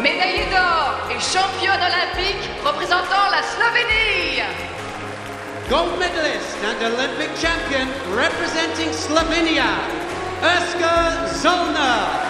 médaillée d'or et championne olympique représentant la Slovénie. Gold medalist and Olympic champion representing Slovenia, Erska Zolna.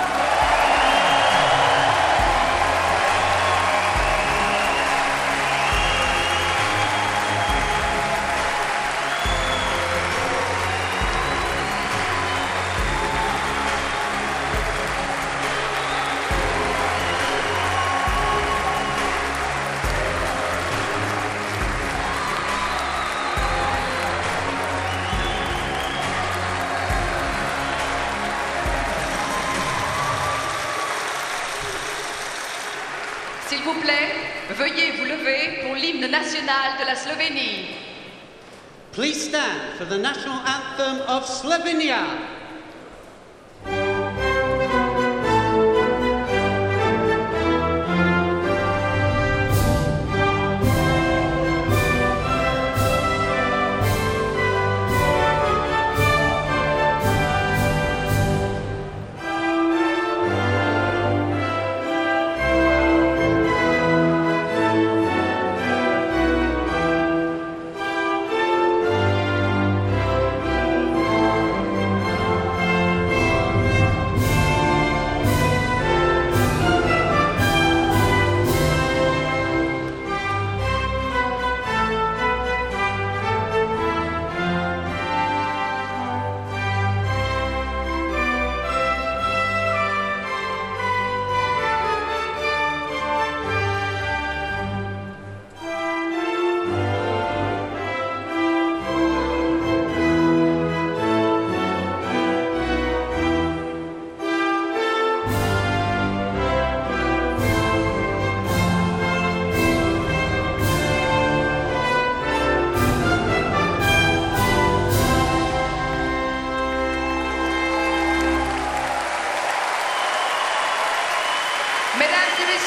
S'il vous plaît, veuillez vous lever pour l'hymne national de la Slovénie. Please stand for the national anthem of Slovenia.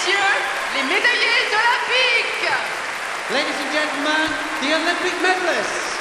Messieurs, les médaillés olympiques. Ladies and gentlemen, the Olympic medalists.